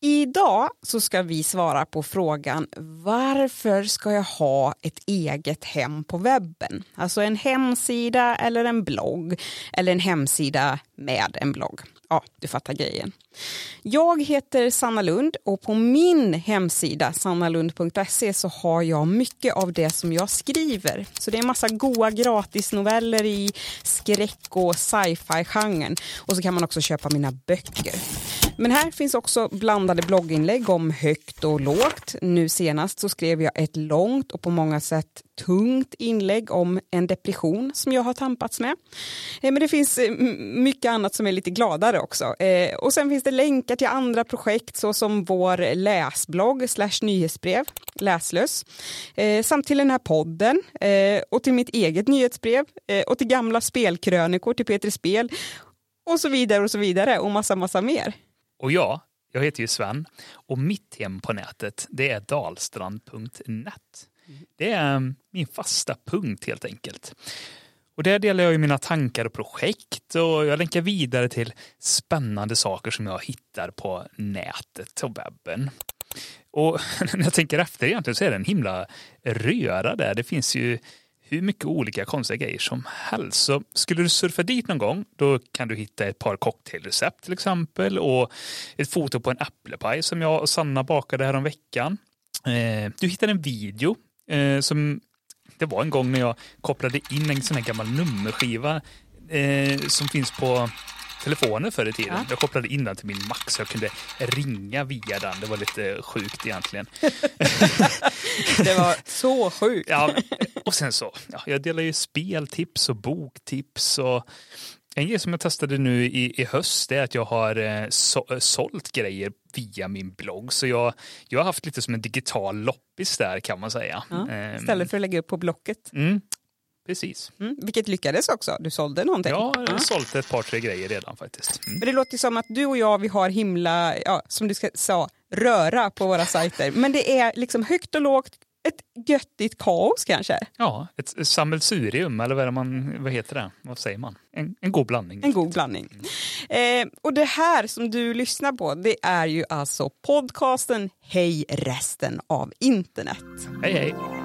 Idag så ska vi svara på frågan varför ska jag ha ett eget hem på webben? Alltså en hemsida eller en blogg eller en hemsida med en blogg. Ja, du fattar grejen. Jag heter Sanna Lund och på min hemsida sannalund.se så har jag mycket av det som jag skriver. Så det är en massa goa gratisnoveller i skräck och sci-fi-genren. Och så kan man också köpa mina böcker. Men här finns också bland blandade blogginlägg om högt och lågt. Nu senast så skrev jag ett långt och på många sätt tungt inlägg om en depression som jag har tampats med. Eh, men det finns eh, mycket annat som är lite gladare också. Eh, och sen finns det länkar till andra projekt såsom vår läsblogg slash nyhetsbrev, Läslös, samt till den här podden och till mitt eget nyhetsbrev och till gamla spelkrönikor till Petri Spel och så vidare och så vidare och massa, massa mer. Och jag, jag heter ju Sven och mitt hem på nätet det är dalstrand.net. Det är mm, min fasta punkt helt enkelt. Och där delar jag ju mina tankar och projekt och jag länkar vidare till spännande saker som jag hittar på nätet och webben. Och när jag tänker efter egentligen så är det en himla röra där. Det finns ju hur mycket olika konstiga grejer som helst. Så skulle du surfa dit någon gång, då kan du hitta ett par cocktailrecept till exempel och ett foto på en äpplepaj som jag och Sanna bakade här om veckan. Eh, du hittar en video eh, som det var en gång när jag kopplade in en sån här gammal nummerskiva eh, som finns på telefoner förr i tiden. Ja. Jag kopplade in den till min Mac så jag kunde ringa via den. Det var lite sjukt egentligen. det var så sjukt. Ja, och sen så, ja, jag delar ju speltips och boktips och en grej som jag testade nu i, i höst är att jag har eh, så, eh, sålt grejer via min blogg. Så jag, jag har haft lite som en digital loppis där kan man säga. Ja, istället för att lägga upp på Blocket. Mm, Precis. Mm, vilket lyckades också. Du sålde någonting. Ja, jag har ja. sålt ett par, tre grejer redan faktiskt. Mm. Men det låter som att du och jag, vi har himla, ja, som du sa, röra på våra sajter. Men det är liksom högt och lågt, ett göttigt kaos kanske? Ja, ett sammelsurium eller vad, man, vad heter det? Vad säger man? En, en god blandning. En god blandning. Mm. Eh, och det här som du lyssnar på det är ju alltså podcasten Hej resten av internet. Hej hej.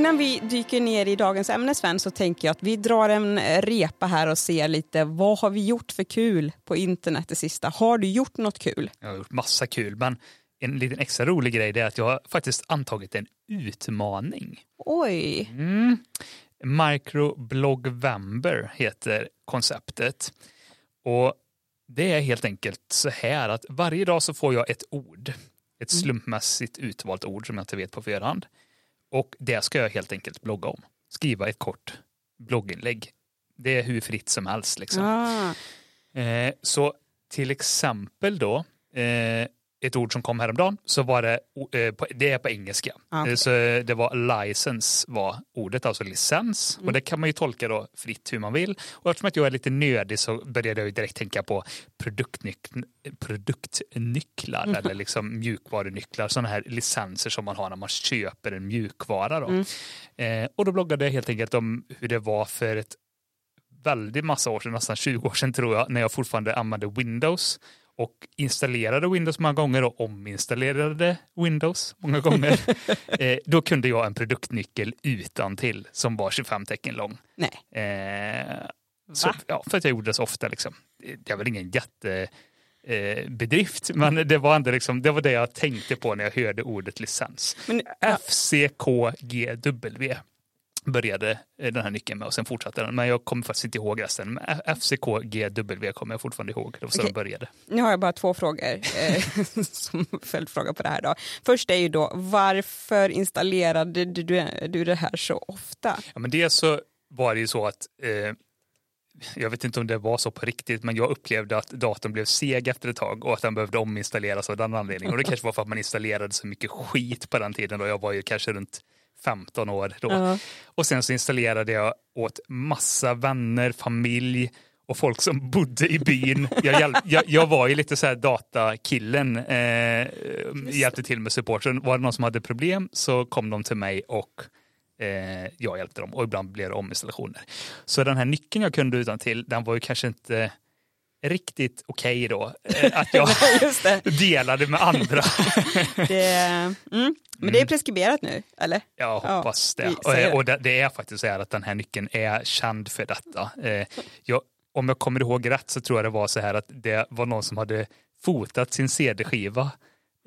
Innan vi dyker ner i dagens ämne Sven så tänker jag att vi drar en repa här och ser lite vad har vi gjort för kul på internet det sista. Har du gjort något kul? Jag har gjort massa kul men en liten extra rolig grej är att jag har faktiskt antagit en utmaning. Oj! Mm. Microblogvember heter konceptet. Och det är helt enkelt så här att varje dag så får jag ett ord. Ett mm. slumpmässigt utvalt ord som jag inte vet på förhand. Och det ska jag helt enkelt blogga om. Skriva ett kort blogginlägg. Det är hur fritt som helst. Liksom. Ah. Eh, så till exempel då, eh, ett ord som kom häromdagen så var det, eh, det är på engelska. Ah, okay. Så det var license var ordet, alltså licens. Mm. Och det kan man ju tolka då fritt hur man vill. Och eftersom att jag är lite nördig så började jag direkt tänka på produktnyc produktnycklar mm. eller liksom mjukvarunycklar, sådana här licenser som man har när man köper en mjukvara. Då. Mm. Eh, och då bloggade jag helt enkelt om hur det var för ett väldigt massa år sedan, nästan 20 år sedan tror jag, när jag fortfarande använde Windows och installerade Windows många gånger och ominstallerade Windows många gånger. eh, då kunde jag en produktnyckel utan till som var 25 tecken lång. Nej. Eh, så, ja, för att jag gjorde det så ofta. Liksom. Det är väl ingen jätte eh, men det var ändå liksom, det var det jag tänkte på när jag hörde ordet licens. Men, ja. FCKGW började den här nyckeln med och sen fortsatte den. Men jag kommer faktiskt inte ihåg resten. Men FCKGW kommer jag fortfarande ihåg. Det var så okay. de började. Nu har jag bara två frågor eh, som följdfråga på det här. Då. Först är ju då varför installerade du, du det här så ofta? Ja, men dels så var det ju så att eh, jag vet inte om det var så på riktigt, men jag upplevde att datorn blev seg efter ett tag och att den behövde ominstalleras av den anledningen. Och det kanske var för att man installerade så mycket skit på den tiden då. Jag var ju kanske runt 15 år då. Uh -huh. Och sen så installerade jag åt massa vänner, familj och folk som bodde i byn. Jag, hjälp, jag, jag var ju lite så här datakillen, eh, hjälpte till med supporten. Var det någon som hade problem så kom de till mig och eh, jag hjälpte dem och ibland blev det ominstallationer. Så den här nyckeln jag kunde utan till den var ju kanske inte riktigt okej okay då. Eh, att jag delade med andra. det, mm, men det är mm. preskriberat nu, eller? Jag hoppas ja, det. Och, och det, det, är faktiskt så här att den här nyckeln är känd för detta. Eh, jag, om jag kommer ihåg rätt så tror jag det var så här att det var någon som hade fotat sin CD-skiva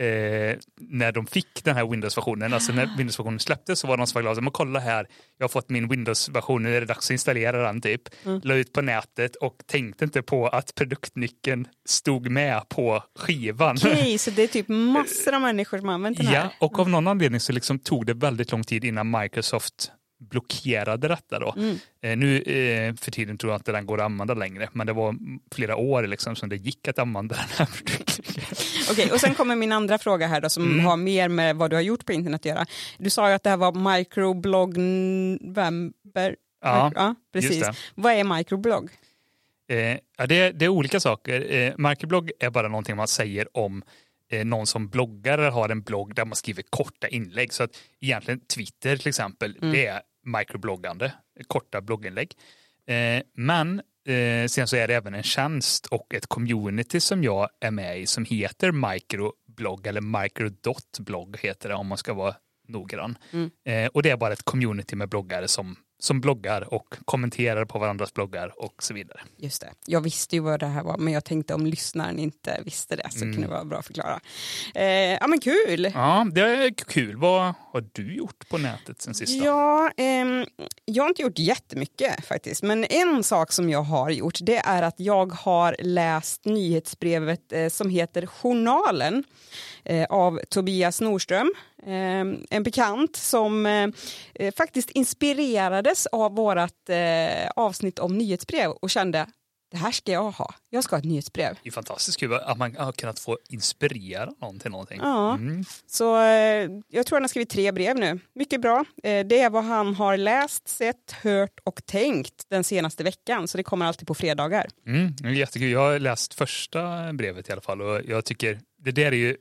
eh, när de fick den här Windows-versionen. Alltså när Windows-versionen släpptes så var de så glada. Men kolla här, jag har fått min Windows-version, nu är det dags att installera den typ. Mm. La ut på nätet och tänkte inte på att produktnyckeln stod med på skivan. Okej, okay, så det är typ massor av människor som använt den här? Ja, och av någon anledning så liksom tog det väldigt lång tid innan Microsoft blockerade detta då. Mm. Eh, nu eh, för tiden tror jag inte den går att använda längre, men det var flera år liksom som det gick att använda den här. Okej, och sen kommer min andra fråga här då som mm. har mer med vad du har gjort på internet att göra. Du sa ju att det här var microblogg november. Ja, ja precis. Vad är microblogg? Eh, ja, det, det, är olika saker. Eh, microblogg är bara någonting man säger om eh, någon som bloggar eller har en blogg där man skriver korta inlägg. Så att egentligen Twitter till exempel, mm. det är microbloggande, korta blogginlägg. Eh, men eh, sen så är det även en tjänst och ett community som jag är med i som heter microblogg eller microdotblogg heter det om man ska vara noggrann. Mm. Eh, och det är bara ett community med bloggare som som bloggar och kommenterar på varandras bloggar och så vidare. Just det. Jag visste ju vad det här var, men jag tänkte om lyssnaren inte visste det så mm. kunde det vara bra att förklara. Eh, ja men kul! Ja, det är kul. Vad har du gjort på nätet sen sist? Ja, eh, jag har inte gjort jättemycket faktiskt, men en sak som jag har gjort det är att jag har läst nyhetsbrevet eh, som heter Journalen eh, av Tobias Norström en bekant som eh, faktiskt inspirerades av vårt eh, avsnitt om nyhetsbrev och kände det här ska jag ha. Jag ska ha ett nyhetsbrev. Det är fantastiskt kul att man har kunnat få inspirera någon till någonting. Ja, mm. så eh, jag tror han har skrivit tre brev nu. Mycket bra. det är vad han har läst, sett, hört och tänkt den senaste veckan. Så det kommer alltid på fredagar. Mm, jättekul. Jag har läst första brevet i alla fall och jag tycker det där är ju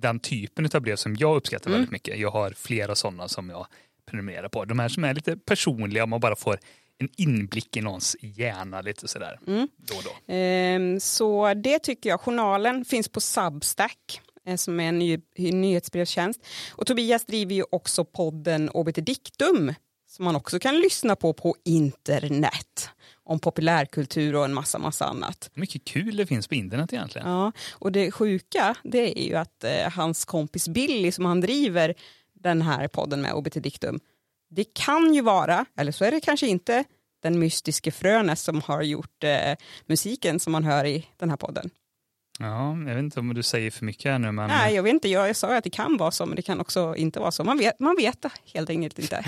den typen av brev som jag uppskattar mm. väldigt mycket. Jag har flera sådana som jag prenumererar på. De här som är lite personliga, man bara får en inblick i någons hjärna lite sådär mm. då då. Ehm, så det tycker jag. Journalen finns på Substack eh, som är en ny, nyhetsbrevstjänst. Och Tobias driver ju också podden Obit Diktum som man också kan lyssna på på internet om populärkultur och en massa, massa annat. Mycket kul det finns på internet egentligen. Ja, och det sjuka det är ju att eh, hans kompis Billy som han driver den här podden med, Obit Diktum, det kan ju vara, eller så är det kanske inte, den mystiske Frönes som har gjort eh, musiken som man hör i den här podden. Ja, jag vet inte om du säger för mycket här nu. Men... Nej, jag vet inte. Jag sa att det kan vara så, men det kan också inte vara så. Man vet, man vet det helt enkelt inte.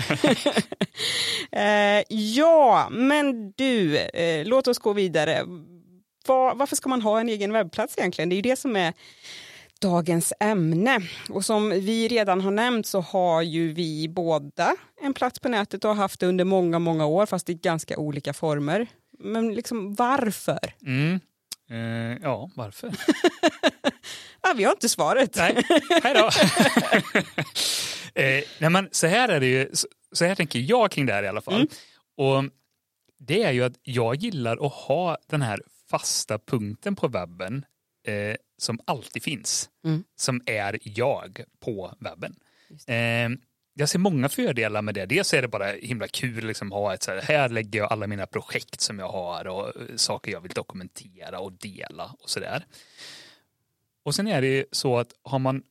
eh, ja, men du, eh, låt oss gå vidare. Var, varför ska man ha en egen webbplats egentligen? Det är ju det som är dagens ämne. Och som vi redan har nämnt så har ju vi båda en plats på nätet och har haft det under många, många år, fast i ganska olika former. Men liksom varför? Mm. Eh, ja, varför? ja, vi har inte svaret. Nej, hej då. eh, nej, men så här är det ju, så här tänker jag kring det här i alla fall. Mm. Och det är ju att jag gillar att ha den här fasta punkten på webben eh, som alltid finns. Mm. Som är jag på webben. Jag ser många fördelar med det. Dels är det bara himla kul liksom ha ett så här, här lägger jag alla mina projekt som jag har och eh, saker jag vill dokumentera och dela och sådär. Och sen är det så att har man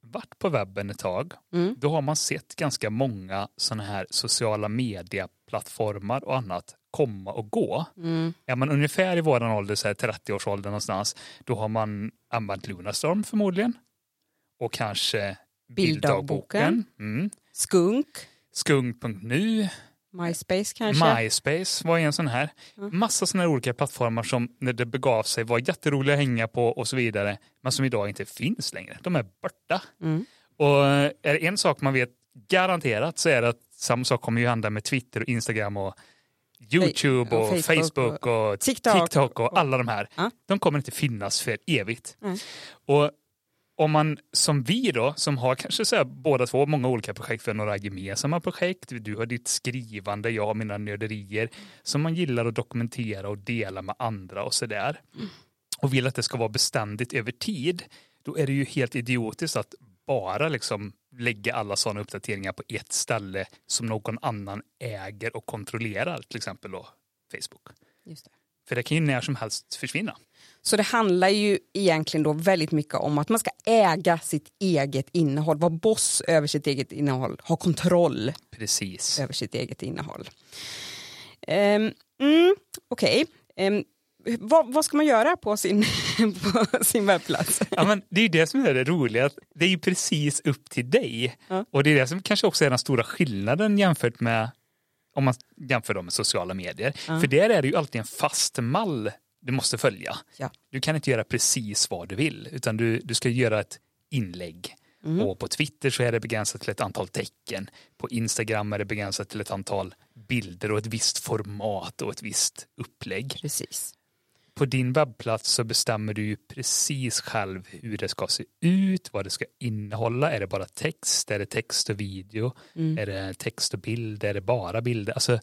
varit på webben ett tag, mm. då har man sett ganska många sådana här sociala medieplattformar och annat komma och gå. Mm. Är man ungefär i våran ålder, 30-årsåldern någonstans, då har man använt Lunarstorm förmodligen. Och kanske Bilddagboken. Mm. Skunk. Skunk.nu. MySpace kanske? MySpace var en sån här. Mm. Massa sådana här olika plattformar som när det begav sig var jätteroliga att hänga på och så vidare. Men som idag inte finns längre. De är borta. Mm. Och är det en sak man vet garanterat så är det att samma sak kommer ju hända med Twitter och Instagram och YouTube och, och Facebook, Facebook och, och TikTok. TikTok och alla de här. Ja. De kommer inte finnas för evigt. Nej. Och om man som vi då, som har kanske så här, båda två många olika projekt, för några gemensamma projekt, du har ditt skrivande, jag har mina nörderier, som man gillar att dokumentera och dela med andra och sådär. Och vill att det ska vara beständigt över tid, då är det ju helt idiotiskt att bara liksom lägga alla sådana uppdateringar på ett ställe som någon annan äger och kontrollerar, till exempel då Facebook. Just det. För det kan ju när som helst försvinna. Så det handlar ju egentligen då väldigt mycket om att man ska äga sitt eget innehåll, vara boss över sitt eget innehåll, ha kontroll Precis. över sitt eget innehåll. Um, mm, Okej, Ehm, vad, vad ska man göra på sin, på sin webbplats? Ja, men det är ju det som är det roliga, att det är ju precis upp till dig. Ja. Och det är det som kanske också är den stora skillnaden jämfört med om man jämför dem med sociala medier. Ja. För där är det ju alltid en fast mall du måste följa. Ja. Du kan inte göra precis vad du vill, utan du, du ska göra ett inlägg. Mm. Och på Twitter så är det begränsat till ett antal tecken. På Instagram är det begränsat till ett antal bilder och ett visst format och ett visst upplägg Precis. På din webbplats så bestämmer du ju precis själv hur det ska se ut, vad det ska innehålla. Är det bara text? Är det text och video? Mm. Är det text och bild? Är det bara bilder? Alltså,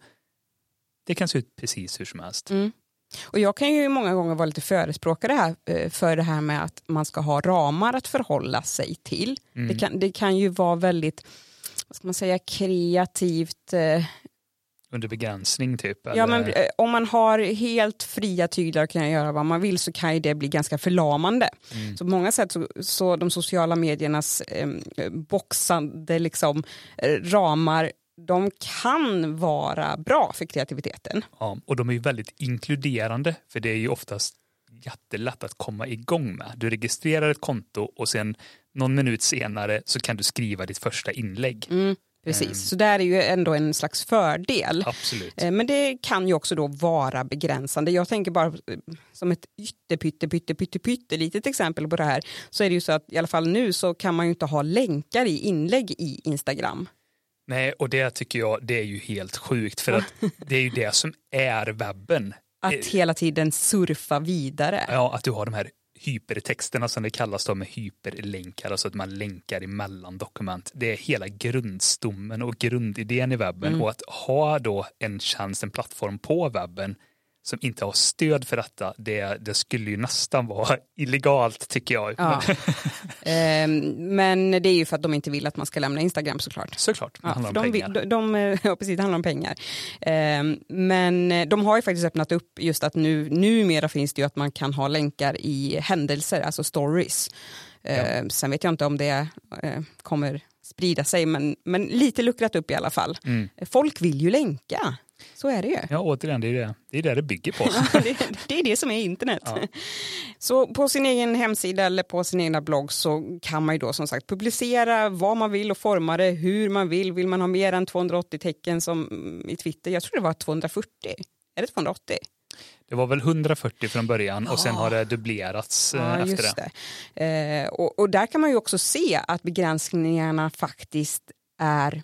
det kan se ut precis hur som helst. Mm. Och jag kan ju många gånger vara lite förespråkare här, eh, för det här med att man ska ha ramar att förhålla sig till. Mm. Det, kan, det kan ju vara väldigt vad ska man säga, kreativt. Under begränsning typ. Ja, eller- men, eh, om man har helt fria tyglar och kan göra vad man vill så kan ju det bli ganska förlamande. Mm. Så på många sätt så, så de sociala mediernas eh, boxande liksom, eh, ramar de kan vara bra för kreativiteten. Ja, och de är ju väldigt inkluderande för det är ju oftast jättelätt att komma igång med. Du registrerar ett konto och sen någon minut senare så kan du skriva ditt första inlägg. Mm, precis, Mm. så där är ju ändå en slags fördel. Absolut. Eh, Men det kan ju också då vara begränsande. Jag tänker bara eh, som ett ytterpytte, pytte, pytte, pytte litet exempel på det här. Så är det ju så att i alla fall nu så kan man ju inte ha länkar i inlägg i Instagram. Nej, och det tycker jag det är ju helt sjukt för att det är ju det som är webben. Att Eh, hela tiden surfa vidare. Ja, att du har de här hypertexterna som det kallas då med hyperlänkar, alltså att man länkar emellan dokument. Det är hela grundstommen och grundidén i webben Mm. och att ha då en tjänst, en plattform på webben som inte har stöd för detta, det, det skulle ju nästan vara illegalt tycker jag. Ja. Ehm, Men det är ju för att de inte vill att man ska lämna Instagram såklart. Såklart, det Ja, handlar om de, pengar. de, de, ja, precis, det handlar om pengar. Ehm, men de har ju faktiskt öppnat upp just att nu, numera finns det ju att man kan ha länkar i händelser, alltså stories. Ehm, Sen vet jag inte om det eh, kommer sprida sig, men, men lite luckrat upp i alla fall. Mm. Folk vill ju länka, så är det ju. Ja, återigen, det är det det, är det, det bygger på. det, är det som är internet. Ja. Så på sin egen hemsida eller på sin egna blogg så kan man ju då som sagt publicera vad man vill och forma det hur man vill. Vill man ha mer än 280 tecken som mm, i Twitter? Jag tror det var 240. Är det 280? Det var väl 140 från början och sen har det dubblerats eh, Ja, efter det. det. Eh, och, och där kan man ju också se att begränsningarna faktiskt är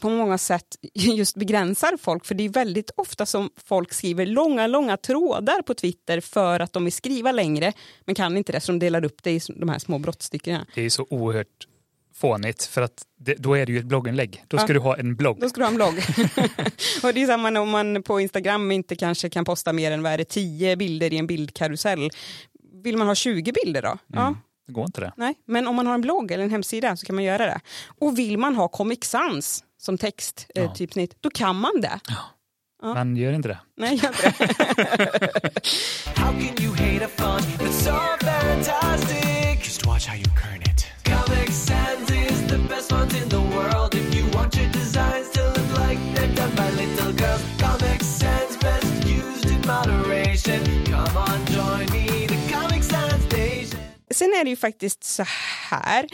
på många sätt just begränsar folk för det är väldigt ofta som folk skriver långa, långa trådar på Twitter för att de vill skriva längre men kan inte det så de delar upp det i de här små brottstyckena. Det är så oerhört fånigt för att det, då är det ju ett blogginlägg. Då ska Ja. du ha en blogg. Då ska du ha en blogg. och det är samma om man på Instagram inte kanske kan posta mer än vad är det, 10 bilder i en bildkarusell. Vill man ha 20 bilder då? Ja, Mm. Det går inte det. Nej, men om man har en blogg eller en hemsida så kan man göra det. Och vill man ha Comic Sans som text, eh, Ja. typsnitt, då kan man det. Ja. Men gör inte det. Nej, gör inte. Sen är det ju faktiskt så här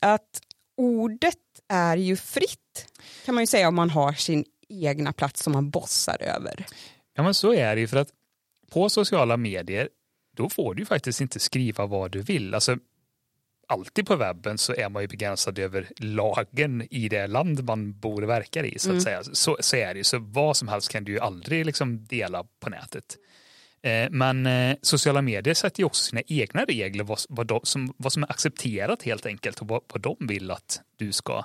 att ordet är ju fritt kan man ju säga om man har sin egna plats som man bossar över. Ja men så är det ju för att på sociala medier då får du faktiskt inte skriva vad du vill. Alltså, alltid på webben så är man ju begränsad över lagen i det land man bor och verkar i. Så att säga. Så, så är det ju. Så vad som helst kan du ju aldrig liksom dela på nätet. Eh, Men eh, sociala medier sätter ju också sina egna regler vad, vad, de, som, vad som är accepterat helt enkelt och vad, vad de vill att du ska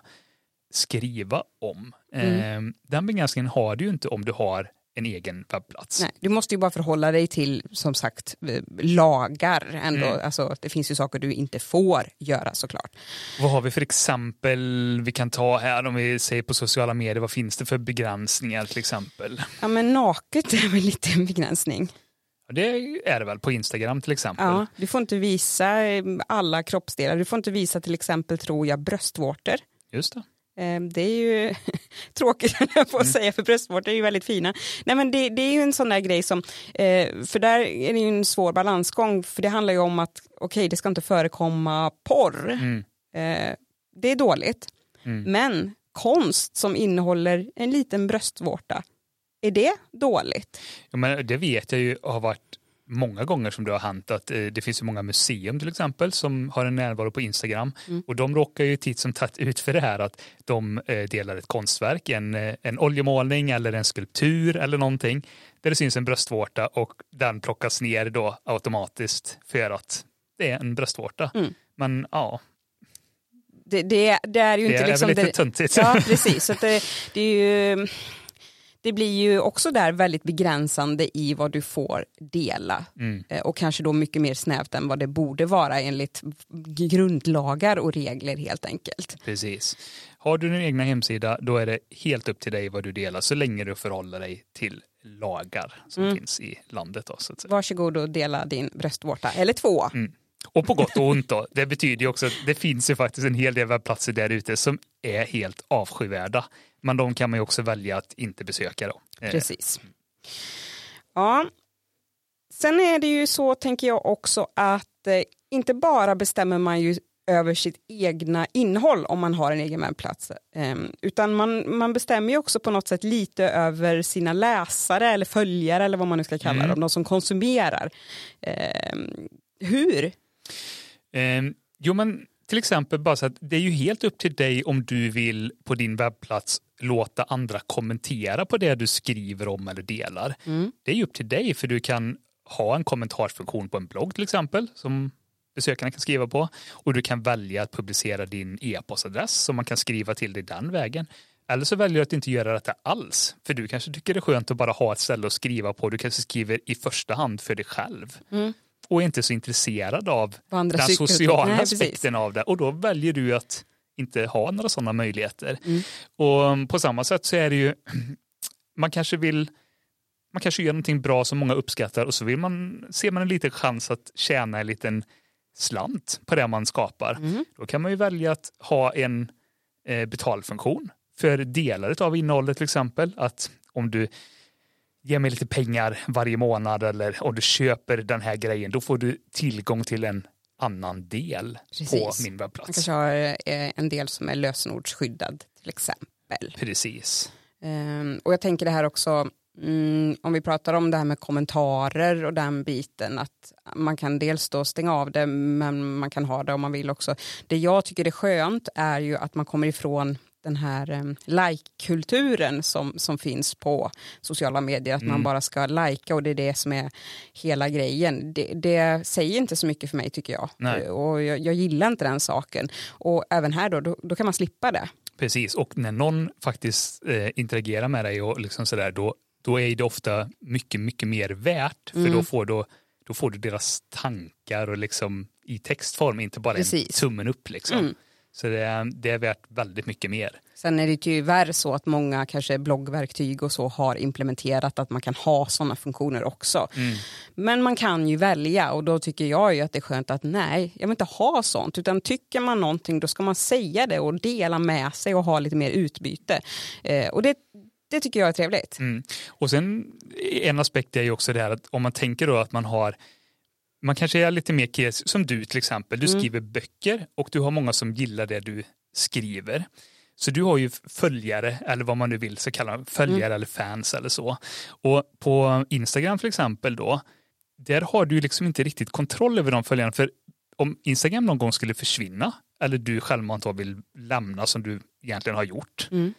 skriva om. Eh, Den begränsningen har du ju inte om du har en egen webbplats. Nej, du måste ju bara förhålla dig till, som sagt, eh, lagar ändå. Mm. Alltså, det finns ju saker du inte får göra såklart. Vad har vi för exempel vi kan ta här om vi säger på sociala medier? Vad finns det för begränsningar till exempel? Ja, men naket är väl lite en begränsning. Det är det väl på Instagram till exempel. Ja, du får inte visa eh, alla kroppsdelar. Du får inte visa till exempel, tror jag, bröstvårtor. Just det. Eh, Det är ju tråkigt jag på att säga för bröstvårtor är ju väldigt fina. Nej men det, det är ju en sån där grej som, eh, för där är det ju en svår balansgång för det handlar ju om att okej det ska inte förekomma porr. Mm. Eh, Det är dåligt. Men konst som innehåller en liten bröstvårta, är det dåligt? Ja, men det vet jag ju har varit många gånger som det har hänt att eh, det finns ju många museum till exempel som har en närvaro på Instagram och de råkar ju titt som tätt ut för det här att de eh, delar ett konstverk, en, eh, en oljemålning eller en skulptur eller någonting där det syns en bröstvårta och den plockas ner då automatiskt för att det är en bröstvårta. Men ja, Det, det, det är ju det inte är liksom... väl lite det- töntigt. Ja, precis. Så att det, det, är ju, det blir ju också där väldigt begränsande i vad du får dela. Mm. Eh, Och kanske då mycket mer snävt än vad det borde vara enligt grundlagar och regler helt enkelt. Precis. Har du din egna hemsida då är det helt upp till dig vad du delar så länge du förhåller dig till lagar som Mm. finns i landet. Då, så att säga. Varsågod och dela din bröstvårta, eller två. Mm. Och på gott och ont då. Det betyder ju också att det finns ju faktiskt en hel del webbplatser där ute som är helt avskyvärda. Men de kan man ju också välja att inte besöka då. Eh, Precis. Ja. Sen är det ju så, tänker jag också, att eh, inte bara bestämmer man ju över sitt egna innehåll om man har en egen webbplats, eh, utan man, man bestämmer ju också på något sätt lite över sina läsare eller följare eller vad man nu ska kalla Mm. dem, de som konsumerar. Eh, hur? Eh, jo men till exempel bara så att det är ju helt upp till dig om du vill på din webbplats låta andra kommentera på det du skriver om eller delar. Det är ju upp till dig för du kan ha en kommentarsfunktion på en blogg till exempel som besökarna kan skriva på och du kan välja att publicera din e-postadress som man kan skriva till dig den vägen. Eller så väljer du att inte göra detta alls för du kanske tycker det är skönt att bara ha ett ställe att skriva på. Du kanske skriver i första hand för dig själv och är inte så intresserad av den och sociala. Nej, aspekten av det och då väljer du att inte ha några sådana möjligheter. Mm. Och på samma sätt så är det ju, man kanske vill man kanske gör någonting bra som många uppskattar och så vill man, ser man en liten chans att tjäna en liten slant på det man skapar. Mm. Då kan man ju välja att ha en eh, betalfunktion för delar av innehållet till exempel. Att om du ger mig lite pengar varje månad eller om du köper den här grejen då får du tillgång till en annan del på Precis. min Man webbplats. kanske har eh, en del som är lösenordsskyddad till exempel. Precis. Ehm, och jag tänker det här också, mm, om vi pratar om det här med kommentarer och den biten, att man kan dels då stänga av det, men man kan ha det om man vill också. Det jag tycker är skönt är ju att man kommer ifrån den här um, like-kulturen som, som finns på sociala medier, att man bara ska lajka och det är det som är hela grejen. Det, det säger inte så mycket för mig tycker jag. Nej. Och jag, jag gillar inte den saken. Och även här då, då, då kan man slippa det. Precis, och när någon faktiskt eh, interagerar med dig och liksom sådär, då, då är det ofta mycket, mycket mer värt. För Mm. då, får du, då får du deras tankar och liksom i textform, inte bara en Precis. Mm. tummen upp. Liksom. Så det är, det är värt väldigt mycket mer. Sen är det tyvärr så att många kanske bloggverktyg och så har implementerat att man kan ha sådana funktioner också. Men man kan ju välja och då tycker jag ju att det är skönt att nej, jag vill inte ha sånt utan tycker man någonting då ska man säga det och dela med sig och ha lite mer utbyte. Eh, och det, det tycker jag är trevligt. Mm. Och sen en aspekt är ju också det här att om man tänker då att man har man kanske är lite mer kreativ, som du till exempel, du skriver böcker och du har många som gillar det du skriver. Så du har ju följare, eller vad man nu vill så kalla följare eller fans eller så. Och på Instagram till exempel då, där har du liksom inte riktigt kontroll över de följarna. För om Instagram någon gång skulle försvinna, eller du självmant vill lämna som du egentligen har gjort, Mm.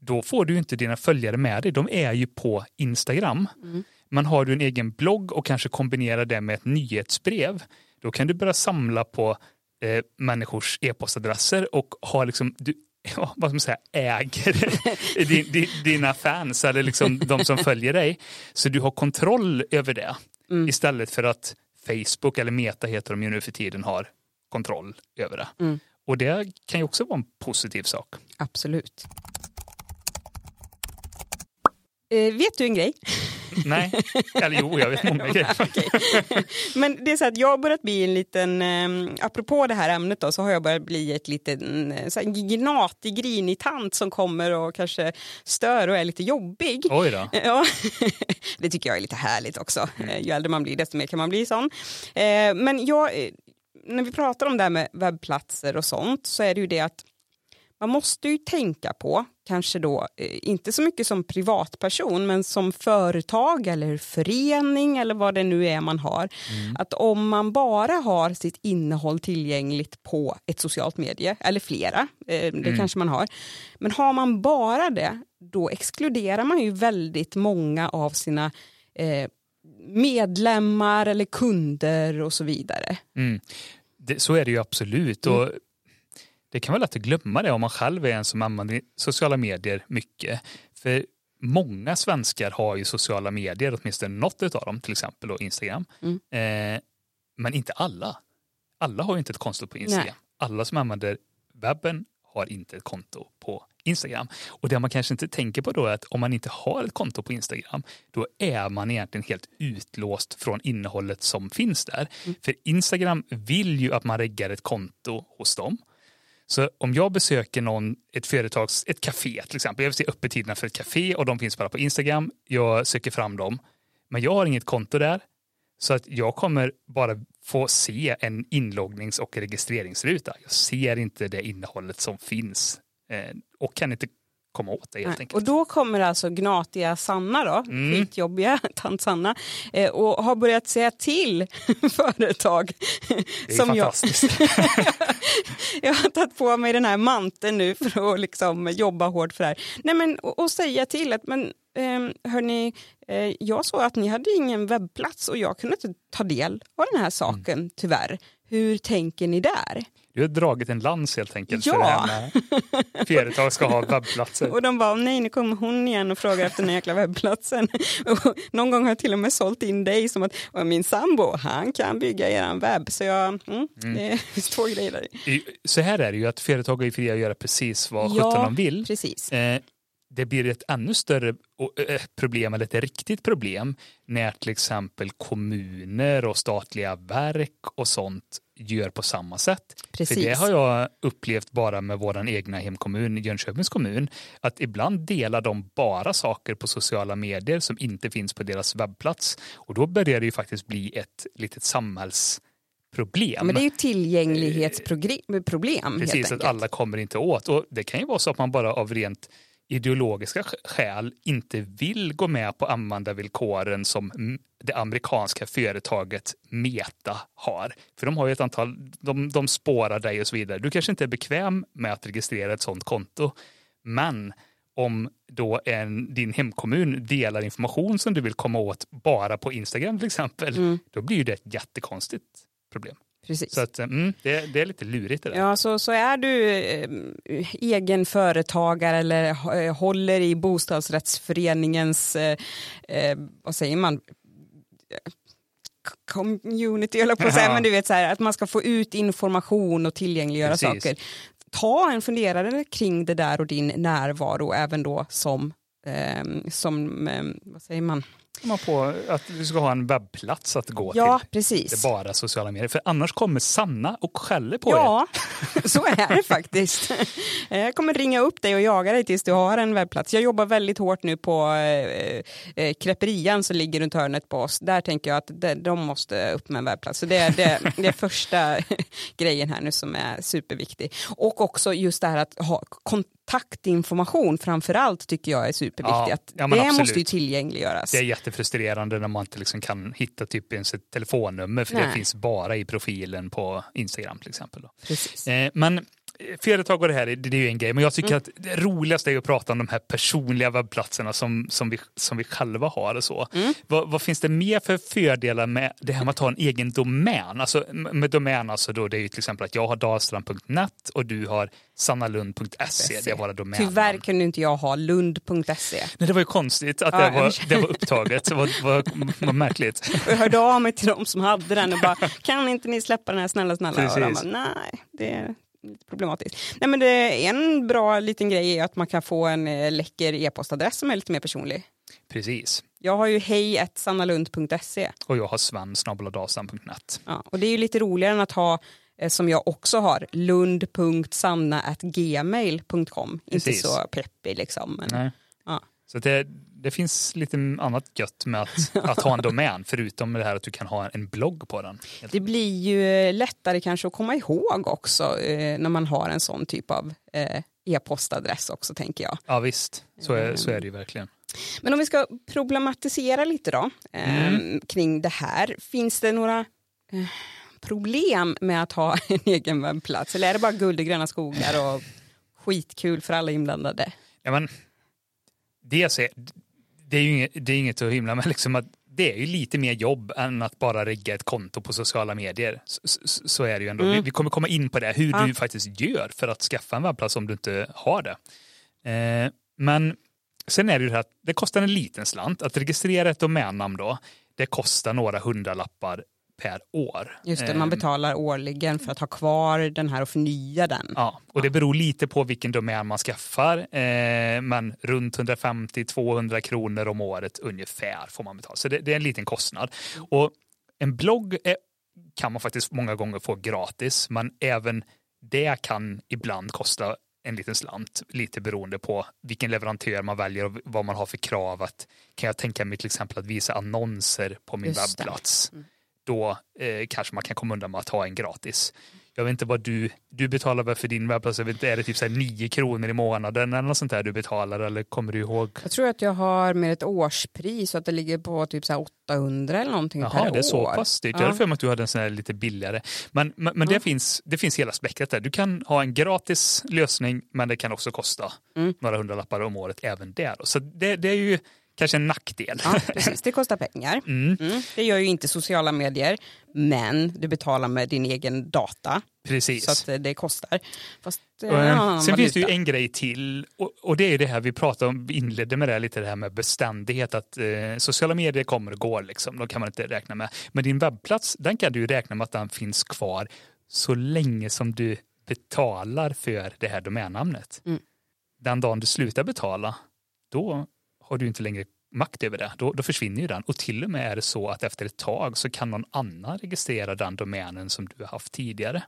då får du inte dina följare med dig. De är ju på Instagram. Mm. Men har du en egen blogg och kanske kombinerar det med ett nyhetsbrev, då kan du börja samla på eh, människors e-postadresser och ha liksom, du, ja, vad ska man säga, äger din, din, dina fans eller liksom de som följer dig. Så du har kontroll över det Mm. istället för att Facebook eller Meta heter de ju nu för tiden har kontroll över det. Mm. Och det kan ju också vara en positiv sak. Absolut. Eh, vet du en grej? Nej, eller jo, jag vet många grejer. Men det är så att jag har börjat bli en liten, eh, apropå det här ämnet då, så har jag börjat bli ett liten eh, så här, gnatig, grinig tant som kommer och kanske stör och är lite jobbig. Oj då. Ja, det tycker jag är lite härligt också. Eh, Ju äldre man blir desto mer kan man bli sån. Eh, Men jag, eh, när vi pratar om det här med webbplatser och sånt så är det ju det att man måste ju tänka på, kanske då eh, inte så mycket som privatperson men som företag eller förening eller vad det nu är man har. Att om man bara har sitt innehåll tillgängligt på ett socialt medie, eller flera, eh, det kanske man har. Men har man bara det, då exkluderar man ju väldigt många av sina eh, medlemmar eller kunder och så vidare. Mm. Det, så är det ju absolut. Och det kan vara lätt att glömma det om man själv är en som använder sociala medier mycket. För många svenskar har ju sociala medier, åtminstone något av dem, till exempel då Instagram. Eh, men inte alla. Alla har ju inte ett konto på Instagram. Nej. Alla som använder webben har inte ett konto på Instagram. Och det man kanske inte tänker på då är att om man inte har ett konto på Instagram, då är man egentligen helt utlåst från innehållet som finns där. För Instagram vill ju att man reggar ett konto hos dem. Så om jag besöker någon, ett företags, ett café till exempel, jag vill se öppettiderna för ett café och de finns bara på Instagram, jag söker fram dem, men jag har inget konto där, så att jag kommer bara få se en inloggnings och registreringsruta. Jag ser inte det innehållet som finns eh, och kan inte komma åt det helt Nej. enkelt. Och då kommer alltså gnatiga Sanna då, Mm. skitjobbiga tant Sanna, eh, och har börjat säga till företag det är som jag. fantastiskt. Jag har tagit på mig den här manteln nu för att liksom jobba hårt för det här. Nej men och, och säga till att men eh, hörni, eh, jag såg att ni hade ingen webbplats och jag kunde inte ta del av den här saken Mm. tyvärr. Hur tänker ni där? Du har dragit en lans helt enkelt Ja. för det här med företag ska ha webbplatser. Och de bara, nej nu kommer hon igen och frågar efter den jäkla webbplatsen. Någon gång har jag till och med sålt in dig som att "Och min sambo, han kan bygga eran webb. Så jag, mm, det finns två grejer där. Så här är det ju att företag är fria att göra precis vad Ja, sjutton de vill. Precis. Eh, det blir ett ännu större eh, problem, eller ett riktigt problem, när till exempel kommuner och statliga verk och sånt gör på samma sätt. Precis. För det har jag upplevt bara med vår egna hemkommun, Jönköpings kommun, att ibland delar de bara saker på sociala medier som inte finns på deras webbplats. Och då börjar det ju faktiskt bli ett litet samhällsproblem. Ja, men det är ju tillgänglighetsproblem helt Precis, att alla kommer inte åt. Och det kan ju vara så att man bara av rent ideologiska sk- skäl inte vill gå med på användarvillkoren som det amerikanska företaget Meta har. För de har ju ett antal, de, de spårar dig och så vidare. Du kanske inte är bekväm med att registrera ett sådant konto. Men om då en, din hemkommun delar information som du vill komma åt bara på Instagram till exempel, då blir det ett jättekonstigt problem. Precis. Så att, mm, det, det är lite lurigt det där. Ja, så, så är du eh, egen företagare eller eh, håller i bostadsrättsföreningens, eh, eh, vad säger man, community jag på att säga, men du vet så här, att man ska få ut information och tillgängliggöra Precis. saker. Ta en funderare kring det där och din närvaro även då som, eh, som eh, vad säger man? Man på att du ska ha en webbplats att gå Ja, till. precis. Det är bara sociala medier. För annars kommer Sanna och skäller på er. Ja, så är det faktiskt. Jag kommer ringa upp dig och jaga dig tills du har en webbplats. Jag jobbar väldigt hårt nu på eh, eh, som ligger runt hörnet på oss. Där tänker jag att de, måste upp med en webbplats. Så det är det, det är första grejen här nu som är superviktig. Och också just det här att ha kon- kontaktinformation framför allt tycker jag är superviktigt. Ja, ja, det absolut. måste ju tillgängliggöras. Det är jättefrustrerande när man inte liksom kan hitta typ ens ett telefonnummer för det Nej. finns bara i profilen på Instagram till exempel. Eh, men företag och det här, det det är ju en grej, men jag tycker Mm. att det roligaste är att prata om de här personliga webbplatserna som, som, vi, som vi själva har och så. Mm. Vad, vad finns det mer för fördelar med det här med att ha en egen domän? Alltså med domän, alltså då, det är ju till exempel att jag har dalstrand.net och du har sannalund.se, det är våra domännamn. Tyvärr kunde inte jag ha lund.se. Nej, det var ju konstigt att det, var, det var upptaget. Det var, var, var märkligt. Och jag hörde av mig till de som hade den och bara, kan inte ni släppa den här snälla, snälla? Och de Precis. bara, nej, det lite problematiskt. Nej men det, en bra liten grej är att man kan få en eh, läcker e-postadress som är lite mer personlig. Precis. Jag har ju hej.sannalund.se Och jag har sven.dalstan.net. ja, och det är ju lite roligare än att ha eh, som jag också har, lund.sanna.gmail.com. Inte så peppig liksom. Men, Nej. ja. Så det, det finns lite annat gött med att, att ha en domän, förutom det här att du kan ha en blogg på den. Det blir ju eh, lättare kanske att komma ihåg också eh, när man har en sån typ av eh, e-postadress också tänker jag. Ja visst, så är, så är det ju verkligen. Men om vi ska problematisera lite då eh, Mm. kring det här. Finns det några eh, problem med att ha en egen webbplats? Eller är det bara guld och gröna skogar och skitkul för alla inblandade? Ja, men, dels är, det är ju inget, det är inget att hymla med, liksom att det är ju lite mer jobb än att bara rigga ett konto på sociala medier. Så, så, så är det ju ändå. Vi, vi kommer komma in på det, hur Ja. du faktiskt gör för att skaffa en webbplats om du inte har det. Eh, men sen är det ju det här att det kostar en liten slant. Att registrera ett domännamn då, det kostar några hundralappar per år. Just det, man betalar årligen för att ha kvar den här och förnya den. Ja, och det beror lite på vilken domän man skaffar. Eh, men runt 150-200 kronor om året ungefär får man betala. Så det, är en liten kostnad. Och en blogg kan man faktiskt många gånger få gratis, men även det kan ibland kosta en liten slant, lite beroende på vilken leverantör man väljer och vad man har för krav. Att, kan jag tänka mig till exempel att visa annonser på min Just det. Då eh, kanske man kan komma undan med att ha en gratis. Jag vet inte vad du, du betalar väl för din webbplats, jag vet inte, är det typ så här 9 kronor i månaden eller något sånt där du betalar eller kommer du ihåg? Jag tror att jag har med ett årspris så att det ligger på typ så här 800 eller någonting per Jaha, år. det är så pass dyrt. Jag Ja. hade för mig att du hade en sån här lite billigare. Men, men, men det, finns, det finns hela spektrat där. Du kan ha en gratis lösning, men det kan också kosta Mm. några hundralappar om året även där. Så det, det är ju kanske en nackdel. Ja, precis. Det kostar pengar. Mm. Mm. Det gör ju inte sociala medier, men du betalar med din egen data. Precis. Så att eh, det kostar. Fast, eh, eh, annan Sen finns det ju en grej till och, och det är det här vi pratade om, vi inledde med det här, lite det här med beständighet, att eh, sociala medier kommer och går liksom, de kan man inte räkna med. Men din webbplats, den kan du ju räkna med att den finns kvar så länge som du betalar för det här domännamnet. Mm. Den dagen du slutar betala, då har du inte längre makt över det. Då, då försvinner ju den. Och till och med är det så att efter ett tag så kan någon annan registrera den domänen som du har haft tidigare.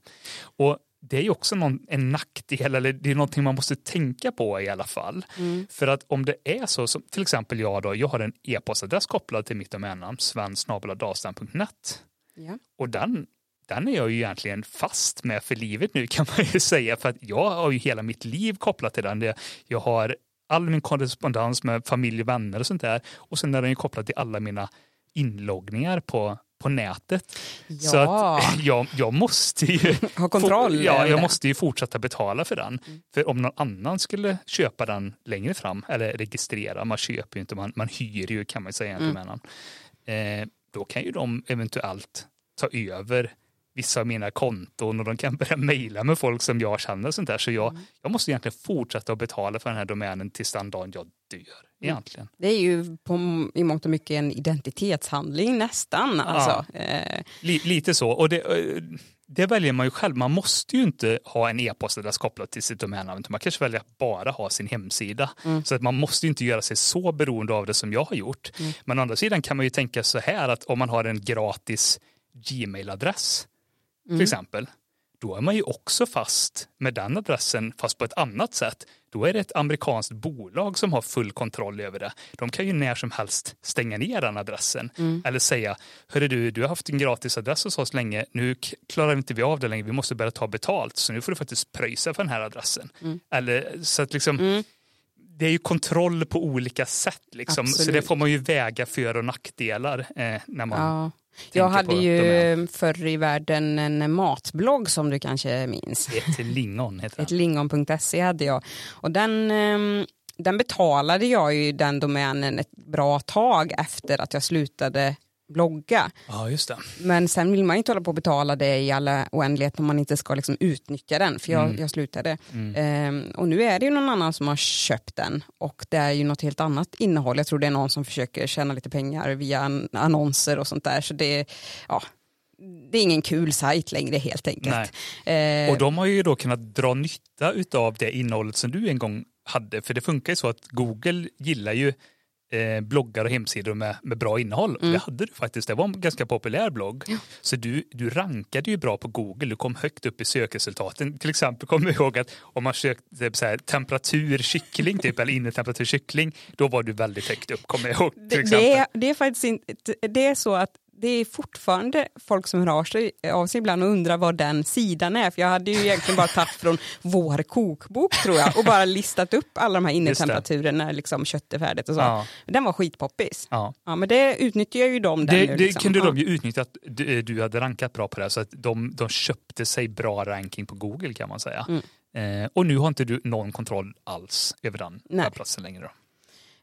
Och det är ju också någon, en nackdel, eller det är någonting man måste tänka på i alla fall. Mm. För att om det är så, som till exempel jag då, jag har en e-postadress kopplad till mitt domännamn, svensnabel.dalstan.net. Ja. Och den, den är jag ju egentligen fast med för livet nu kan man ju säga, för att jag har ju hela mitt liv kopplat till den. Jag har all min korrespondens med familj och vänner och sånt där. Och sen är den ju kopplad till alla mina inloggningar på, på nätet. Så Ja. att jag, jag måste ju Ha kontroll ja, över jag måste ju fortsätta betala för den. För om någon annan skulle köpa den längre fram, eller registrera, man köper ju inte, man, man hyr ju kan man säga Mm. mm. eh, då kan ju de eventuellt ta över vissa av mina konton och de kan börja mejla med folk som jag känner och sånt där. Så jag, Mm. jag måste egentligen fortsätta att betala för den här domänen tills den dagen jag dör. Mm. Egentligen. Det är ju på, i mångt och mycket en identitetshandling nästan. Alltså. Eh, Li, lite så. Och det, eh, det väljer man ju själv. Man måste ju inte ha en e-postadress kopplad till sitt domännamn. Man kanske väljer att bara ha sin hemsida. Så att man måste ju inte göra sig så beroende av det som jag har gjort. Men å andra sidan kan man ju tänka så här att om man har en gratis Gmail-adress till exempel. Då är man ju också fast med den adressen fast på ett annat sätt. då är det ett amerikanskt bolag som har full kontroll över det. De kan ju när som helst stänga ner den adressen. Eller säga, hörru du, du har haft en gratis adress hos oss länge, nu klarar inte vi av det längre, vi måste börja ta betalt, så nu får du faktiskt pröjsa för den här adressen. Eller så att liksom, det är ju kontroll på olika sätt. Liksom. Så det får man ju väga för och nackdelar eh, när man Ja. Jag hade ju förr i världen en matblogg som du kanske minns. Ett lingon heter Ett det. lingon.se hade jag. Och den, ehm, den betalade jag ju den domänen ett bra tag efter att jag slutade blogga. Ja, just det. Men sen vill man inte hålla på och betala det i alla oändlighet om man inte ska liksom utnyttja den, för jag, Mm. jag slutade. Mm. Ehm, och nu är det ju någon annan som har köpt den och det är ju något helt annat innehåll. Jag tror det är någon som försöker tjäna lite pengar via an- annonser och sånt där. Så det, ja, det är ingen kul sajt längre helt enkelt. Eh, Och de har ju då kunnat dra nytta av det innehållet som du en gång hade. För det funkar ju så att Google gillar ju eh, bloggar och hemsidor med, med bra innehåll. Mm. Det hade du faktiskt. Det var en ganska populär blogg. Så du, du rankade ju bra på Google. Du kom högt upp i sökresultaten. Till exempel kommer jag ihåg att om man sökte typ så här, temperatur kyckling typ, eller innetemperatur kyckling, då var du väldigt högt upp, kommer jag ihåg. Till exempel. det, är, det är faktiskt inte, det är så att det är fortfarande folk som hör av sig, av sig ibland och undrar vad den sidan är. För jag hade ju egentligen bara tagit från vår kokbok tror jag och bara listat upp alla de här innetemperaturen när liksom kött är färdigt och så. Ja. Den var skitpoppis. Ja. Ja, men det utnyttjar ju de Det, nu. det liksom. kunde ja. de ju utnyttja att du, du hade rankat bra på det så att de, de köpte sig bra ranking på Google kan man säga. Eh, och nu har inte du någon kontroll alls över den Nej. platsen längre. Då.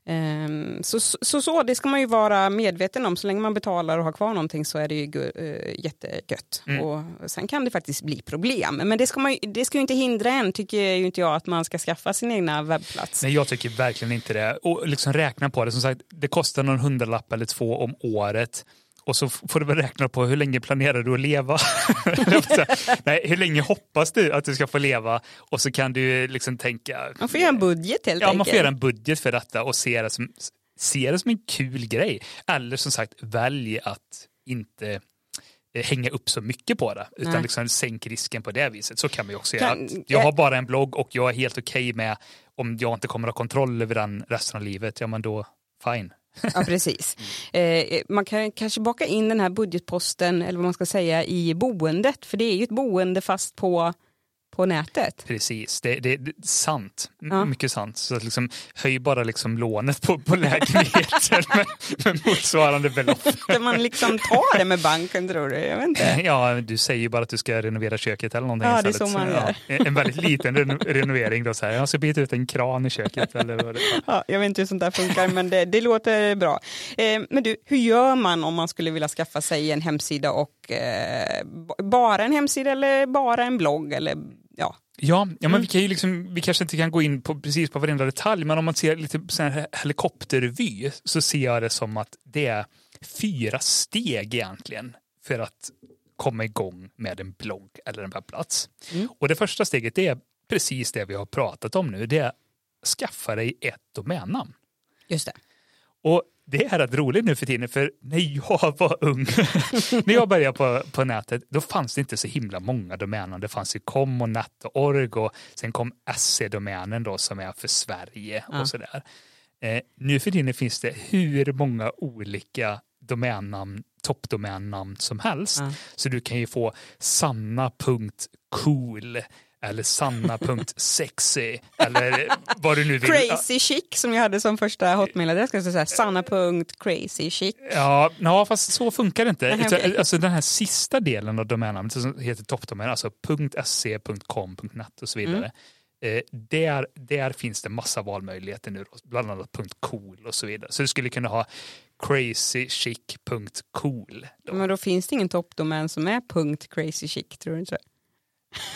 Ehm, så, så, så det ska man ju vara medveten om. Så länge man betalar och har kvar någonting så är det ju eh, jättegött. Mm. Och sen kan det faktiskt bli problem. Men det ska, man, det ska ju inte hindra en, tycker ju inte jag, att man ska skaffa sin egna webbplats. Nej, jag tycker verkligen inte det. Och liksom räkna på det. Som sagt, det kostar någon hundralapp eller två om året. Och så får du väl räkna på hur länge planerar du att leva? Nej, hur länge hoppas du att du ska få leva? Och så kan du liksom tänka... Man får göra en budget helt Ja, enkelt. man får göra en budget för detta och se det som, se det som en kul grej. Eller som sagt, välj att inte eh, hänga upp så mycket på det. Utan Nej. liksom sänk risken på det viset. Så kan man ju också Kan- göra. Att jag har bara en blogg och jag är helt okej med om jag inte kommer att ha kontroll över den resten av livet. Ja, men då fine. Ja, precis. Eh, man kan kanske baka in den här budgetposten, eller vad man ska säga, i boendet. För det är ju ett boende fast på, på nätet. Precis, det, det, det är sant. Ja. Mycket sant. Så att liksom, höj bara liksom lånet på, på lägenheten med, med motsvarande belopp. Ska man liksom ta det med banken tror du? Jag vet inte. Ja, du säger ju bara att du ska renovera köket eller någonting Ja, det är så man Ja, en väldigt liten reno- renovering då. Så här. Jag ska byta ut en kran i köket. Eller vad det är. Ja, jag vet inte hur sånt där funkar, men det, det låter bra. Eh, men du, hur gör man om man skulle vilja skaffa sig en hemsida och eh, bara en hemsida eller bara en blogg? Eller, ja. Ja, ja Mm. men vi, kan ju liksom, vi kanske inte kan gå in på precis på varenda detalj, men om man ser lite sån här helikoptervy så ser jag det som att det är fyra steg egentligen för att komma igång med en blogg eller en webbplats. Mm. Och det första steget är precis det vi har pratat om nu, det är skaffa dig ett domännamn. Just det. Och det är rätt roligt nu för tiden, för när jag var ung, när jag började på, på nätet, då fanns det inte så himla många domännamn. Det fanns ju com och net och org och sen kom SE-domänen då som är för Sverige Ja. och sådär. Eh, nu för tiden finns det hur många olika domännamn, toppdomännamn som helst. Ja. Så du kan ju få sanna.cool eller sanna.sexy eller vad du nu vill. Crazy chic som jag hade som första hotmail-adress. Säga sanna.crazychic. Ja, ja, fast så funkar det inte. Nej, okej. Alltså den här sista delen av domännamnet som heter toppdomän, alltså .se, .com, .net och så vidare. Eh, där, där finns det massa valmöjligheter nu, bland annat .cool och så vidare. Så du skulle kunna ha crazychic.cool. då. Men då finns det ingen toppdomän som är .crazychic, tror du inte?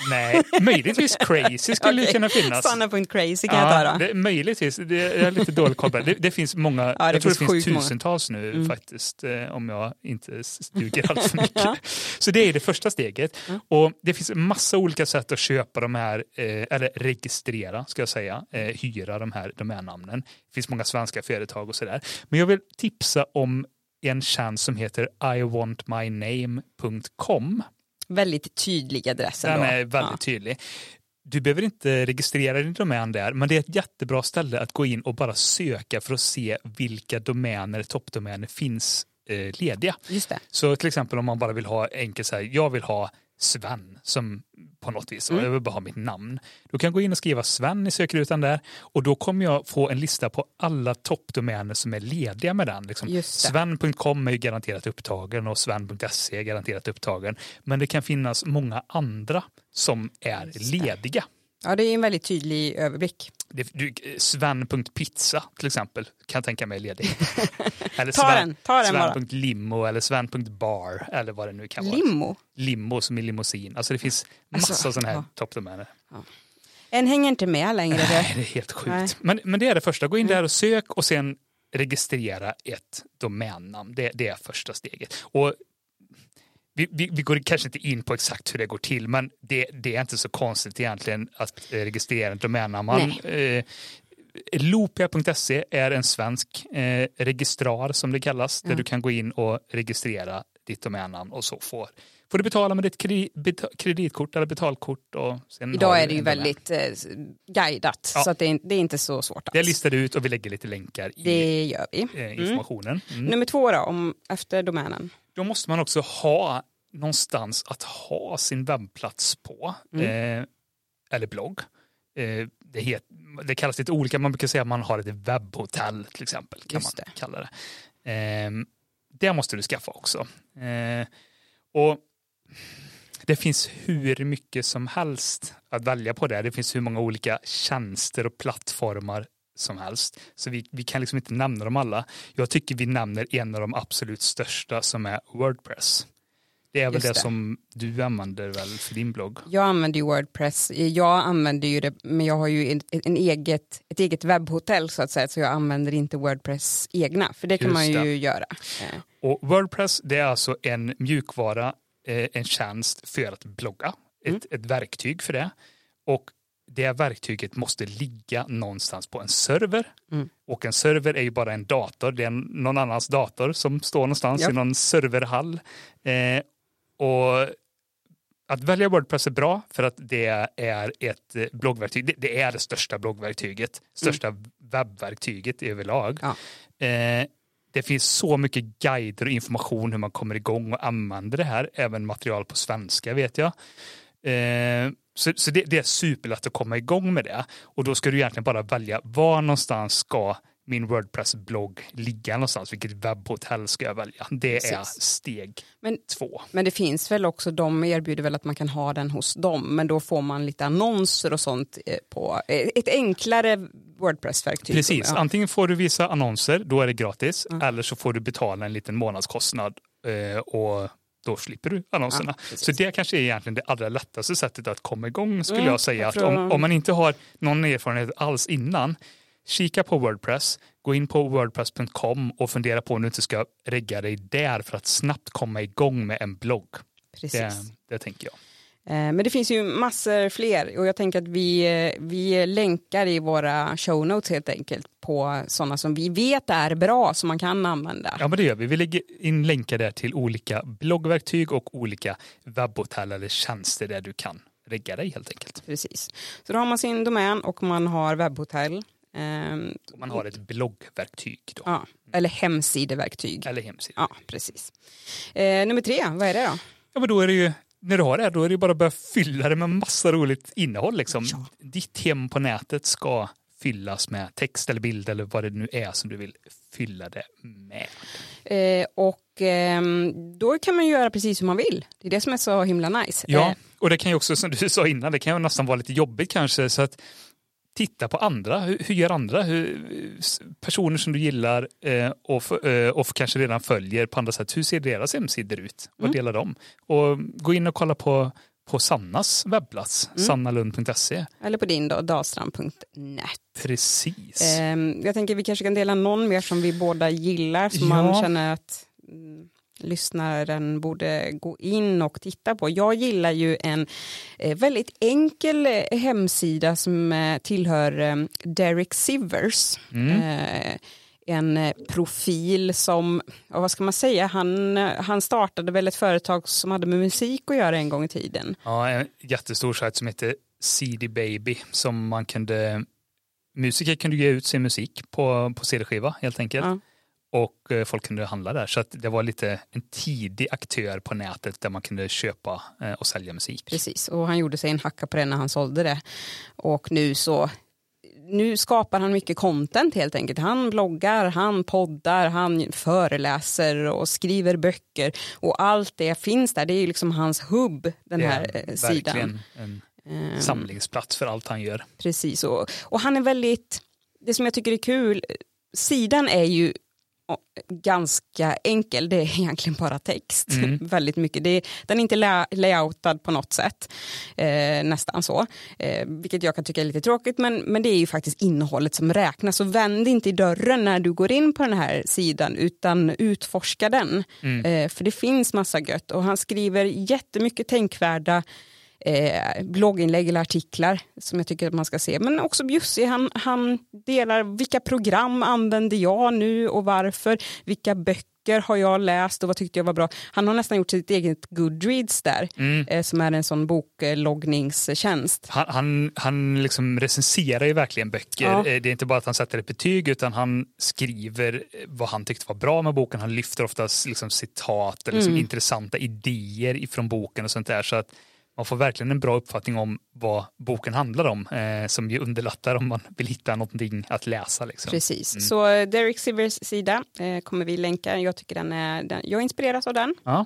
Nej, möjligtvis crazy skulle Okej. kunna finnas. Sanna.crazy kan jag ta då. det, möjligtvis. Det, har lite dålig på det. det. Finns många, det jag tror finns det finns sjukt många. tusentals nu Mm. faktiskt, eh, om jag inte ljuger allt för mycket. Ja. Mm. Så det är det första steget. Och det finns massa olika sätt att köpa de här, eh, eller registrera, ska jag säga, eh, hyra de här domännamnen. Det finns många svenska företag och sådär. Men jag vill tipsa om en tjänst som heter iwantmyname.com. Väldigt tydlig adress Den ändå. är väldigt Ja. tydlig. du behöver inte registrera din domän där, men det är ett jättebra ställe att gå in och bara söka för att se vilka domäner, toppdomäner finns eh, lediga. Just det. Så till exempel om man bara vill ha enkelt så här, jag vill ha Sven som på något vis, Mm. jag vill bara ha mitt namn. Då kan jag gå in och skriva Sven i sökrutan där och då kommer jag få en lista på alla toppdomäner som är lediga med den. Liksom. Sven.com är ju garanterat upptagen och sven.se är garanterat upptagen. Men det kan finnas många andra som är lediga. Ja, det är en väldigt tydlig överblick. Det, du, Sven.pizza till exempel kan jag tänka mig är ledig. eller Ta den, ta den bara. Sven.limo eller Sven.bar eller vad det nu kan vara. Limo. Limo som i limousin. Alltså det finns massa Alltså, sådana här ja. toppdomäner. En hänger inte med längre. Nej, Det. det är helt sjukt. Nej. Men, men det är det första. Gå in där och sök och sen registrera ett domännamn. Det, det är första steget. Och vi, vi, vi går kanske inte in på exakt hur det går till, men det, det är inte så konstigt egentligen att eh, registrera ett domännamn. Eh, Loopia.se är en svensk eh, registrar som det kallas, där Ja. du kan gå in och registrera ditt domännamn och så får, får du betala med ditt kredit, beta, kreditkort eller betalkort. Och sen Idag är det ju väldigt eh, guidat, Ja. så att det, är, det är inte så svårt Det alls. listar du ut och vi lägger lite länkar i Det gör vi. eh, informationen. Mm. Nummer två då, om, efter domänen. Då måste man också ha någonstans att ha sin webbplats på. Mm. Eh, eller blogg. Eh, det, het, det kallas lite olika, man brukar säga att man har ett webbhotell till exempel. Kan Just man kalla det. Eh, det måste du skaffa också. Eh, och det finns hur mycket som helst att välja på det. Det finns hur många olika tjänster och plattformar som helst. Så vi, vi kan liksom inte nämna dem alla. Jag tycker vi nämner en av de absolut största som är Wordpress. Det är väl det, det. som du använder väl för din blogg? Jag använder ju Wordpress. Jag använder ju det, men jag har ju en, en eget, ett eget webbhotell så att säga, så jag använder inte Wordpress egna, för det kan Just man ju det. göra. Och Wordpress det är alltså en mjukvara, en tjänst för att blogga. Mm. Ett, ett verktyg för det. Och det verktyget måste ligga någonstans på en server. Mm. Och en server är ju bara en dator, det är någon annans dator som står någonstans Ja. i någon serverhall. Eh, och att välja Wordpress är bra för att det är ett eh, bloggverktyg. Det, det är det största bloggverktyget, största webbverktyget överlag. Ja. Eh, det finns så mycket guider och information hur man kommer igång och använder det här. Även material på svenska vet jag. Eh, så så det, det är superlätt att komma igång med det. Och då ska du egentligen bara välja var någonstans ska min Wordpress-blogg ligga någonstans. Vilket webbhotell ska jag välja? Det är Precis. steg Men, två. men det finns väl också, de erbjuder väl att man kan ha den hos dem, men då får man lite annonser och sånt eh, på eh, ett enklare Wordpress-verktyg. Precis, Ja. antingen får du visa annonser, då är det gratis. Eller så får du betala en liten månadskostnad eh, och då slipper du annonserna. Ja, så det kanske är egentligen det allra lättaste sättet att komma igång skulle Mm, jag säga. jag att om, om man inte har någon erfarenhet alls innan, kika på Wordpress, gå in på wordpress.com och fundera på om du inte ska regga dig där för att snabbt komma igång med en blogg. Precis. Det, det tänker jag. Eh, Men det finns ju massor fler och jag tänker att vi, eh, vi länkar i våra show notes helt enkelt på sådana som vi vet är bra som man kan använda. Ja, men det gör vi. Vi lägger in länkar där till olika bloggverktyg och olika webbhotell eller tjänster där du kan regga dig helt enkelt. Precis. Så då har man sin domän och man har webbhotell. Och man har ett bloggverktyg då, ja, eller hemsideverktyg. eller hemsida. Ja, precis. Eh, nummer tre, vad är det då? Ja, men då är det ju, när du har det här, då är det ju bara att börja fylla det med massa roligt innehåll. Liksom. Ja. Ditt hem på nätet ska fyllas med text eller bild eller vad det nu är som du vill fylla det med. Eh, och ehm, då kan man göra precis som man vill. Det är det som är så himla nice. Ja, Eh, och det kan ju också, som du sa innan, det kan ju nästan vara lite jobbigt kanske. Så att titta på andra. Hur, hur gör andra? Hur, personer som du gillar eh, och, eh, och kanske redan följer på andra sätt. Hur ser deras hemsidor ut? Vad delar de? Och gå in och kolla på, på Sannas webbplats, sannalund.se. Eller på din då, dalstrand.net. Precis. Ehm, jag tänker vi kanske kan dela någon mer som vi båda gillar som man Ja. känner att mm, lyssnaren borde gå in och titta på. Jag gillar ju en eh, väldigt enkel eh, hemsida som eh, tillhör Derek Sivers. Mm. En profil som, vad ska man säga, han, han startade väl ett företag som hade med musik att göra en gång i tiden. Ja, en jättestor sajt som heter CD Baby som man kunde, musiker kunde ge ut sin musik på, på CD-skiva helt enkelt. Ja. Och eh, folk kunde handla där. Så det var lite en tidig aktör på nätet där man kunde köpa eh, och sälja musik. Precis, och han gjorde sig en hacka på det när han sålde det. Och nu så nu skapar han mycket content helt enkelt. Han bloggar, han poddar, han föreläser och skriver böcker. Och allt det finns där. Det är ju liksom hans hubb, den här eh, sidan. verkligen en Ehm, samlingsplats för allt han gör. Precis, och, och han är väldigt, det som jag tycker är kul, sidan är ju ganska enkel, det är egentligen bara text. Mm. Väldigt mycket. Det är, den är inte lay- layoutad på något sätt, eh, nästan så. Eh, vilket jag kan tycka är lite tråkigt, men, men det är ju faktiskt innehållet som räknas. Så vänd inte i dörren när du går in på den här sidan, utan utforska den. Eh, för det finns massa gött och han skriver jättemycket tänkvärda eh, blogginlägg eller artiklar som jag tycker att man ska se. Men också Bjussi, han, han delar vilka program använder jag nu och varför, vilka böcker har jag läst och vad tyckte jag var bra. Han har nästan gjort sitt eget Goodreads där, eh, som är en sån bokloggningstjänst. Han, han, han liksom recenserar ju verkligen böcker. Ja. Eh, Det är inte bara att han sätter ett betyg utan han skriver eh, vad han tyckte var bra med boken. Han lyfter oftast liksom citat eller liksom Mm. intressanta idéer ifrån boken och sånt där. Så att man får verkligen en bra uppfattning om vad boken handlar om eh, som ju underlättar om man vill hitta någonting att läsa. Liksom. Precis, så eh, Derek Sivers sida eh, kommer vi länka. Jag tycker den är, den, jag inspireras av den. Ja.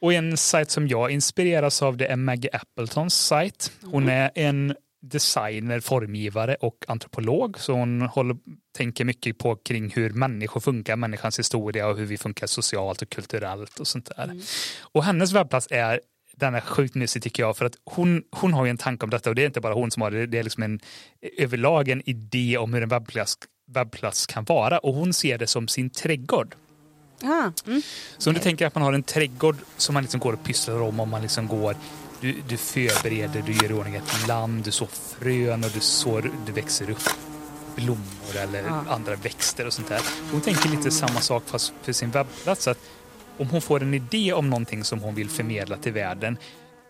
Och en sajt som jag inspireras av det är Maggie Appletons sajt. Hon är en designer, formgivare och antropolog. Så hon håller, tänker mycket på kring hur människor funkar, människans historia och hur vi funkar socialt och kulturellt och sånt där. Och hennes webbplats är den är sjukt mysig tycker jag för att hon, hon har ju en tanke om detta och det är inte bara hon som har det, det är liksom en överlag en idé om hur en webbplats, webbplats kan vara och hon ser det som sin trädgård. Ah, mm. Så om du tänker att man har en trädgård som man liksom går och pysslar om och man liksom går du, du förbereder, du gör i ordning ett land, du sår frön och du, sår, du växer upp blommor eller Ja. andra växter och sånt där. Hon tänker lite samma sak fast för sin webbplats. Att om hon får en idé om någonting som hon vill förmedla till världen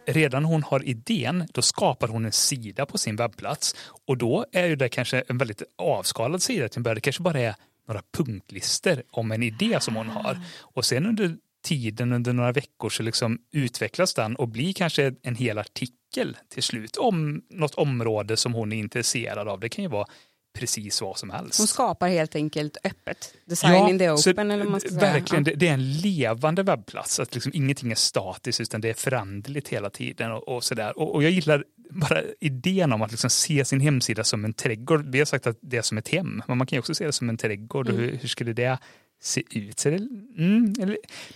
Redan hon har idén, då skapar hon en sida på sin webbplats. Och då är ju det kanske en väldigt avskalad sida till en början. Det kanske bara är några punktlister om en idé som hon har. Och sen under tiden, under några veckor, så liksom utvecklas den och blir kanske en hel artikel till slut om något område som hon är intresserad av. Det kan ju vara precis vad som helst. Hon skapar helt enkelt öppet. Design in the open eller man ska säga. Verkligen, det, det är en levande webbplats. Att liksom ingenting är statiskt utan det är föränderligt hela tiden. Och, och, sådär. Och, och jag gillar bara idén om att liksom se sin hemsida som en trädgård. Vi har sagt att det är som ett hem, men man kan ju också se det som en trädgård. Mm. Hur, hur skulle det se ut? Så det, mm,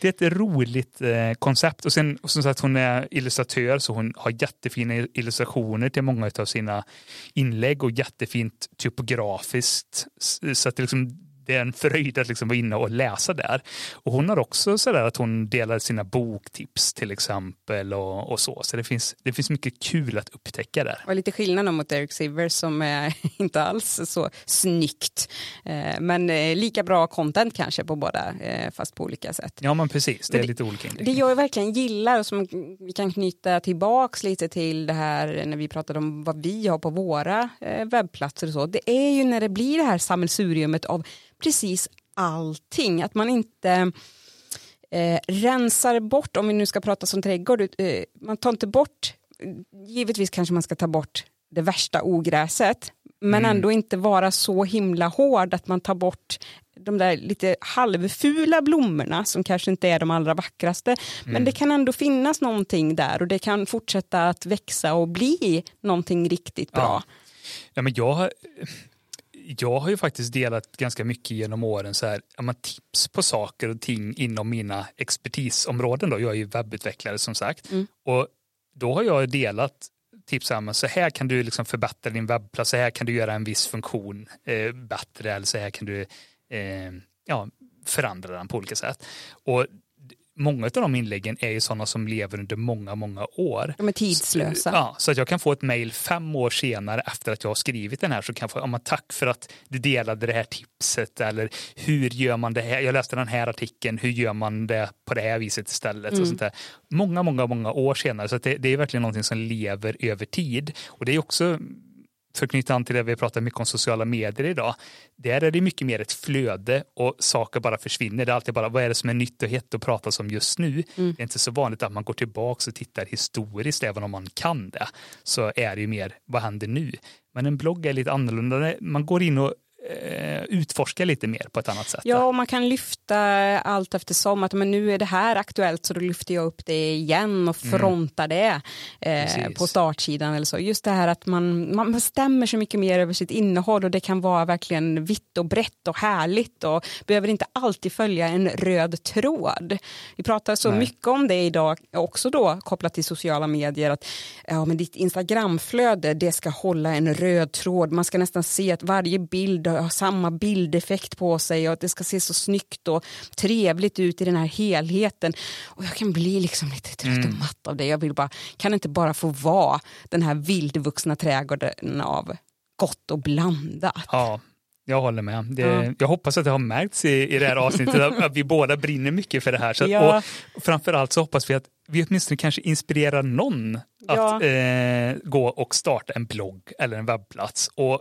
det är ett roligt eh, koncept. Och sen och som sagt, hon är illustratör så hon har jättefina illustrationer till många av sina inlägg och jättefint typografiskt. Så att det, liksom, det är en fröjd att liksom vara inne och läsa där. Och hon har också sådär att hon delar sina boktips till exempel och, och så. Så det finns, det finns mycket kul att upptäcka där. Och lite skillnad mot Eric Sivers som är inte alls så snyggt. Eh, Men eh, lika bra content kanske på båda, eh, fast på olika sätt. Ja men precis, det är det- lite olika Det inriktning. jag verkligen gillar och som vi kan knyta tillbaks lite till det här när vi pratade om vad vi har på våra webbplatser och så. Det är ju när det blir det här sammelsuriumet av precis allting. Att man inte eh, rensar bort, om vi nu ska prata som trädgård, eh, man tar inte bort, givetvis kanske man ska ta bort det värsta ogräset, men Mm. ändå inte vara så himla hård att man tar bort de där lite halvfula blommorna som kanske inte är de allra vackraste. Mm. Men det kan ändå finnas någonting där och det kan fortsätta att växa och bli någonting riktigt bra. Ja. Ja, men jag, jag har ju faktiskt delat ganska mycket genom åren så här, ja, tips på saker och ting inom mina expertisområden. Då. Jag är ju webbutvecklare som sagt. Mm. Och då har jag delat tips här, så här kan du liksom förbättra din webbplats, så här kan du göra en viss funktion eh, bättre eller så här kan du eh, ja, förändra den på olika sätt. Och många av de inläggen är ju sådana som lever under många, många år. De är tidslösa. Ja, så att jag kan få ett mejl fem år senare efter att jag har skrivit den här så kan jag få, ja, men tack för att du delade det här tipset eller hur gör man det här? Jag läste den här artikeln, hur gör man det på det här viset istället? Och sånt där. Många, många, många år senare, så det, det är verkligen någonting som lever över tid. Och det är också för att knyta an till det vi pratar mycket om sociala medier idag. Där är det mycket mer ett flöde och saker bara försvinner. Det är alltid bara vad är det som är nytt och hett att prata om just nu. Det är inte så vanligt att man går tillbaka och tittar historiskt även om man kan det. Så är det ju mer vad händer nu. Men en blogg är lite annorlunda. Man går in och eh, utforskar lite mer på ett annat sätt. Ja, och man kan lyfta allt eftersom att men nu är det här aktuellt så då lyfter jag upp det igen och frontar det eh, på startsidan eller så. Just det här att man, man bestämmer så mycket mer över sitt innehåll och det kan vara verkligen vitt och brett och härligt och behöver inte alltid följa en röd tråd. Vi pratar så Nej. mycket om det idag, också då kopplat till sociala medier, att ja, men ditt Instagramflöde det ska hålla en röd tråd. Man ska nästan se att varje bild har samma bildeffekt på sig och att det ska se så snyggt och trevligt ut i den här helheten. Och jag kan bli liksom lite trött och matt av det. Jag vill bara, kan inte bara få vara den här vildvuxna trädgården av gott och blandat. Ja, jag håller med. Det, Ja. Jag hoppas att det har märkts i, i det här avsnittet att vi båda brinner mycket för det här. Så, att- Ja. Och framförallt så hoppas vi att vi åtminstone kanske inspirerar någon Ja. att eh, gå och starta en blogg eller en webbplats och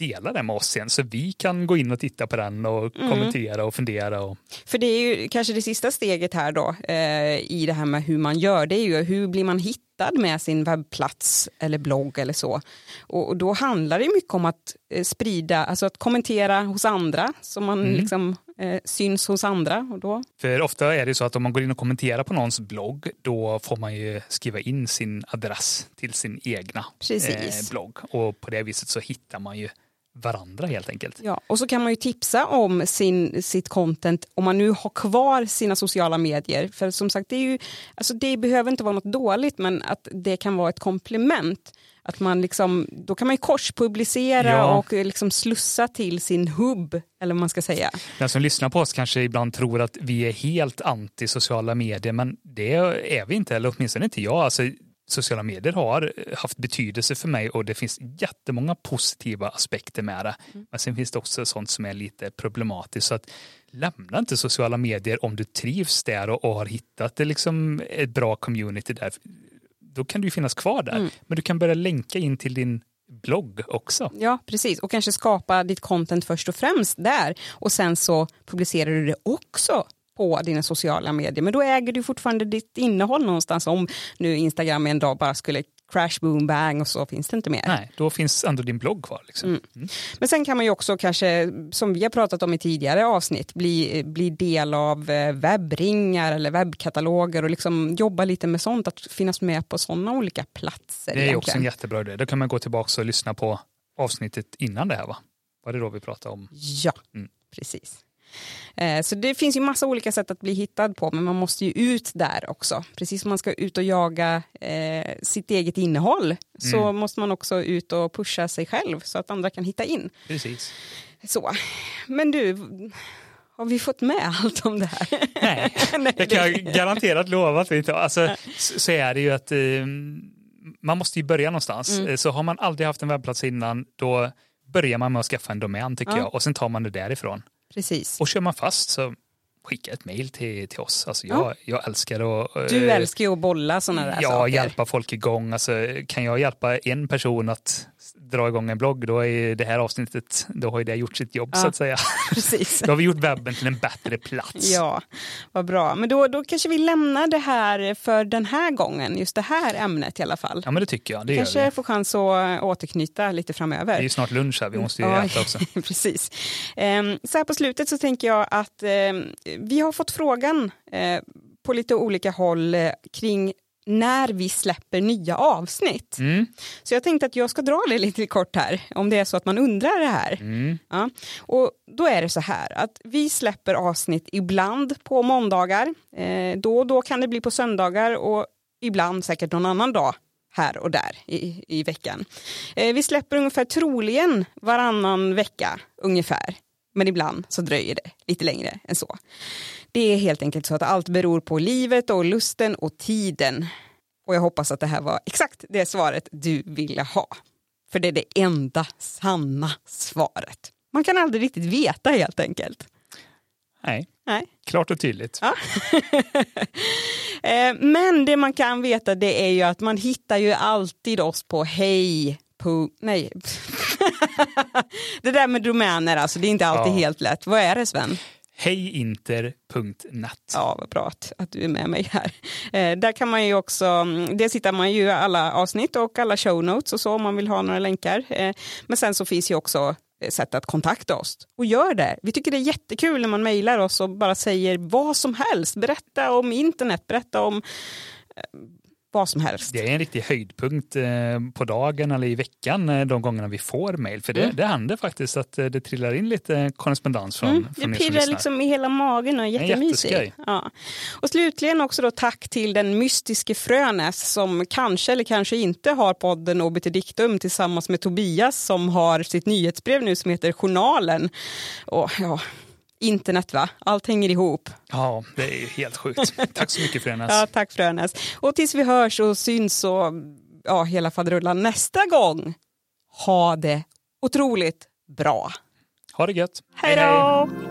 dela det med oss sen så vi kan gå in och titta på den och Mm. kommentera och fundera. Och, För det är ju kanske det sista steget här då eh, i det här med hur man gör. Det är ju hur blir man hittad med sin webbplats eller blogg eller så. Och, och då handlar det mycket om att eh, sprida, alltså att kommentera hos andra så man liksom eh, syns hos andra. Och då, för ofta är det så att om man går in och kommenterar på någons blogg då får man ju skriva in sin adress till sin egna eh, blogg och på det viset så hittar man ju varandra helt enkelt. ja. Och så kan man ju tipsa om sin, sitt content om man nu har kvar sina sociala medier. För som sagt, det, är ju, alltså det behöver inte vara något dåligt men att det kan vara ett komplement. Att man liksom, då kan man ju korspublicera Ja. och liksom slussa till sin hubb, eller vad man ska säga. Den som lyssnar på oss kanske ibland tror att vi är helt anti sociala medier, men det är vi inte, eller åtminstone inte jag. Alltså, sociala medier har haft betydelse för mig och det finns jättemånga positiva aspekter med det. Men sen finns det också sånt som är lite problematiskt. Så att lämna inte sociala medier om du trivs där och, och har hittat det liksom ett bra community där. Då kan du ju finnas kvar där. Men du kan börja länka in till din blogg också. Ja, precis. Och kanske skapa ditt content först och främst där. Och sen så publicerar du det också på dina sociala medier. Men då äger du fortfarande ditt innehåll någonstans om nu Instagram en dag bara skulle crash, boom, bang och så finns det inte mer. Nej, då finns ändå din blogg kvar. Liksom. Men sen kan man ju också kanske, som vi har pratat om i tidigare avsnitt, bli, bli del av eh, webbringar eller webbkataloger och liksom jobba lite med sånt, att finnas med på sådana olika platser. Det är också en egentligen. jättebra idé. Då kan man gå tillbaka och lyssna på avsnittet innan det här va? Var det då vi pratade om? Ja, Mm. precis. Eh, Så det finns ju massa olika sätt att bli hittad på, men man måste ju ut där också. Precis som man ska ut och jaga eh, sitt eget innehåll, så Mm. måste man också ut och pusha sig själv så att andra kan hitta in. Precis. Så. Men du, har vi fått med allt om det här? Nej, Nej, jag kan garanterat lova att vi inte har. Alltså, så så är det ju att eh, man måste ju börja någonstans. Mm. Eh, Så har man aldrig haft en webbplats innan, då börjar man med att skaffa en domän tycker Ja. jag och sen tar man det därifrån. Precis. Och kör man fast så skicka ett mejl till, till oss. Alltså jag, Ja. jag älskar att... Du eh, älskar ju att bolla sådana där Ja, saker. hjälpa folk igång. Alltså, kan jag hjälpa en person att dra igång en blogg, då är det här avsnittet, då har ju det gjort sitt jobb så Ja. att säga. Precis. Då har vi gjort webben till en bättre plats. Ja, vad bra. Men då, då kanske vi lämnar det här för den här gången, just det här ämnet i alla fall. Ja, men det tycker jag. Det kanske får chans att återknyta lite Det framöver. är ju snart lunch här, vi måste ju Ja, äta också. Precis. Ehm, Så här på slutet så tänker jag att ehm, vi har fått frågan eh, på lite olika håll eh, kring när vi släpper nya avsnitt. Mm. Så jag tänkte att jag ska dra det lite kort här, om det är så att man undrar det här. Mm. Ja. Och då är det så här att vi släpper avsnitt ibland på måndagar, eh, då och då kan det bli på söndagar och ibland säkert någon annan dag här och där i, i veckan. Eh, vi släpper ungefär troligen varannan vecka ungefär. Men ibland så dröjer det lite längre än så. Det är helt enkelt så att allt beror på livet och lusten och tiden. Och jag hoppas att det här var exakt det svaret du ville ha. För det är det enda sanna svaret. Man kan aldrig riktigt veta helt enkelt. Nej, Nej. klart och tydligt. Ja. Eh, Men det man kan veta det är ju att man hittar ju alltid oss på hej nej. det där med domäner alltså, det är inte alltid Ja. helt lätt. Vad är det Sven? hejinter.natt. Ja, vad bra att, att du är med mig här. Eh, där kan man ju också, mm, dels hittar man ju alla avsnitt och alla show notes och så om man vill ha några länkar. Eh, men sen så finns ju också eh, sätt att kontakta oss. Och gör det. Vi tycker det är jättekul när man mejlar oss och bara säger vad som helst. Berätta om internet, berätta om eh, vad som helst. Det är en riktig höjdpunkt eh, på dagen eller i veckan eh, de gångerna vi får mejl. För det, det händer faktiskt att eh, det trillar in lite korrespondens från, Mm, från det pirrar liksom i hela magen och är jättemysigt. Ja. Och slutligen också då tack till den mystiske Frönäs som kanske eller kanske inte har podden Obiter Dictum tillsammans med Tobias som har sitt nyhetsbrev nu som heter Journalen. Och ja, internet va, allt hänger ihop. Ja, det är ju helt sjukt. Tack så mycket Frönas. Ja, tack Frönäs. Och tills vi hörs och syns och ja, hela faderullan nästa gång, ha det otroligt bra. Ha det gött. Hej då!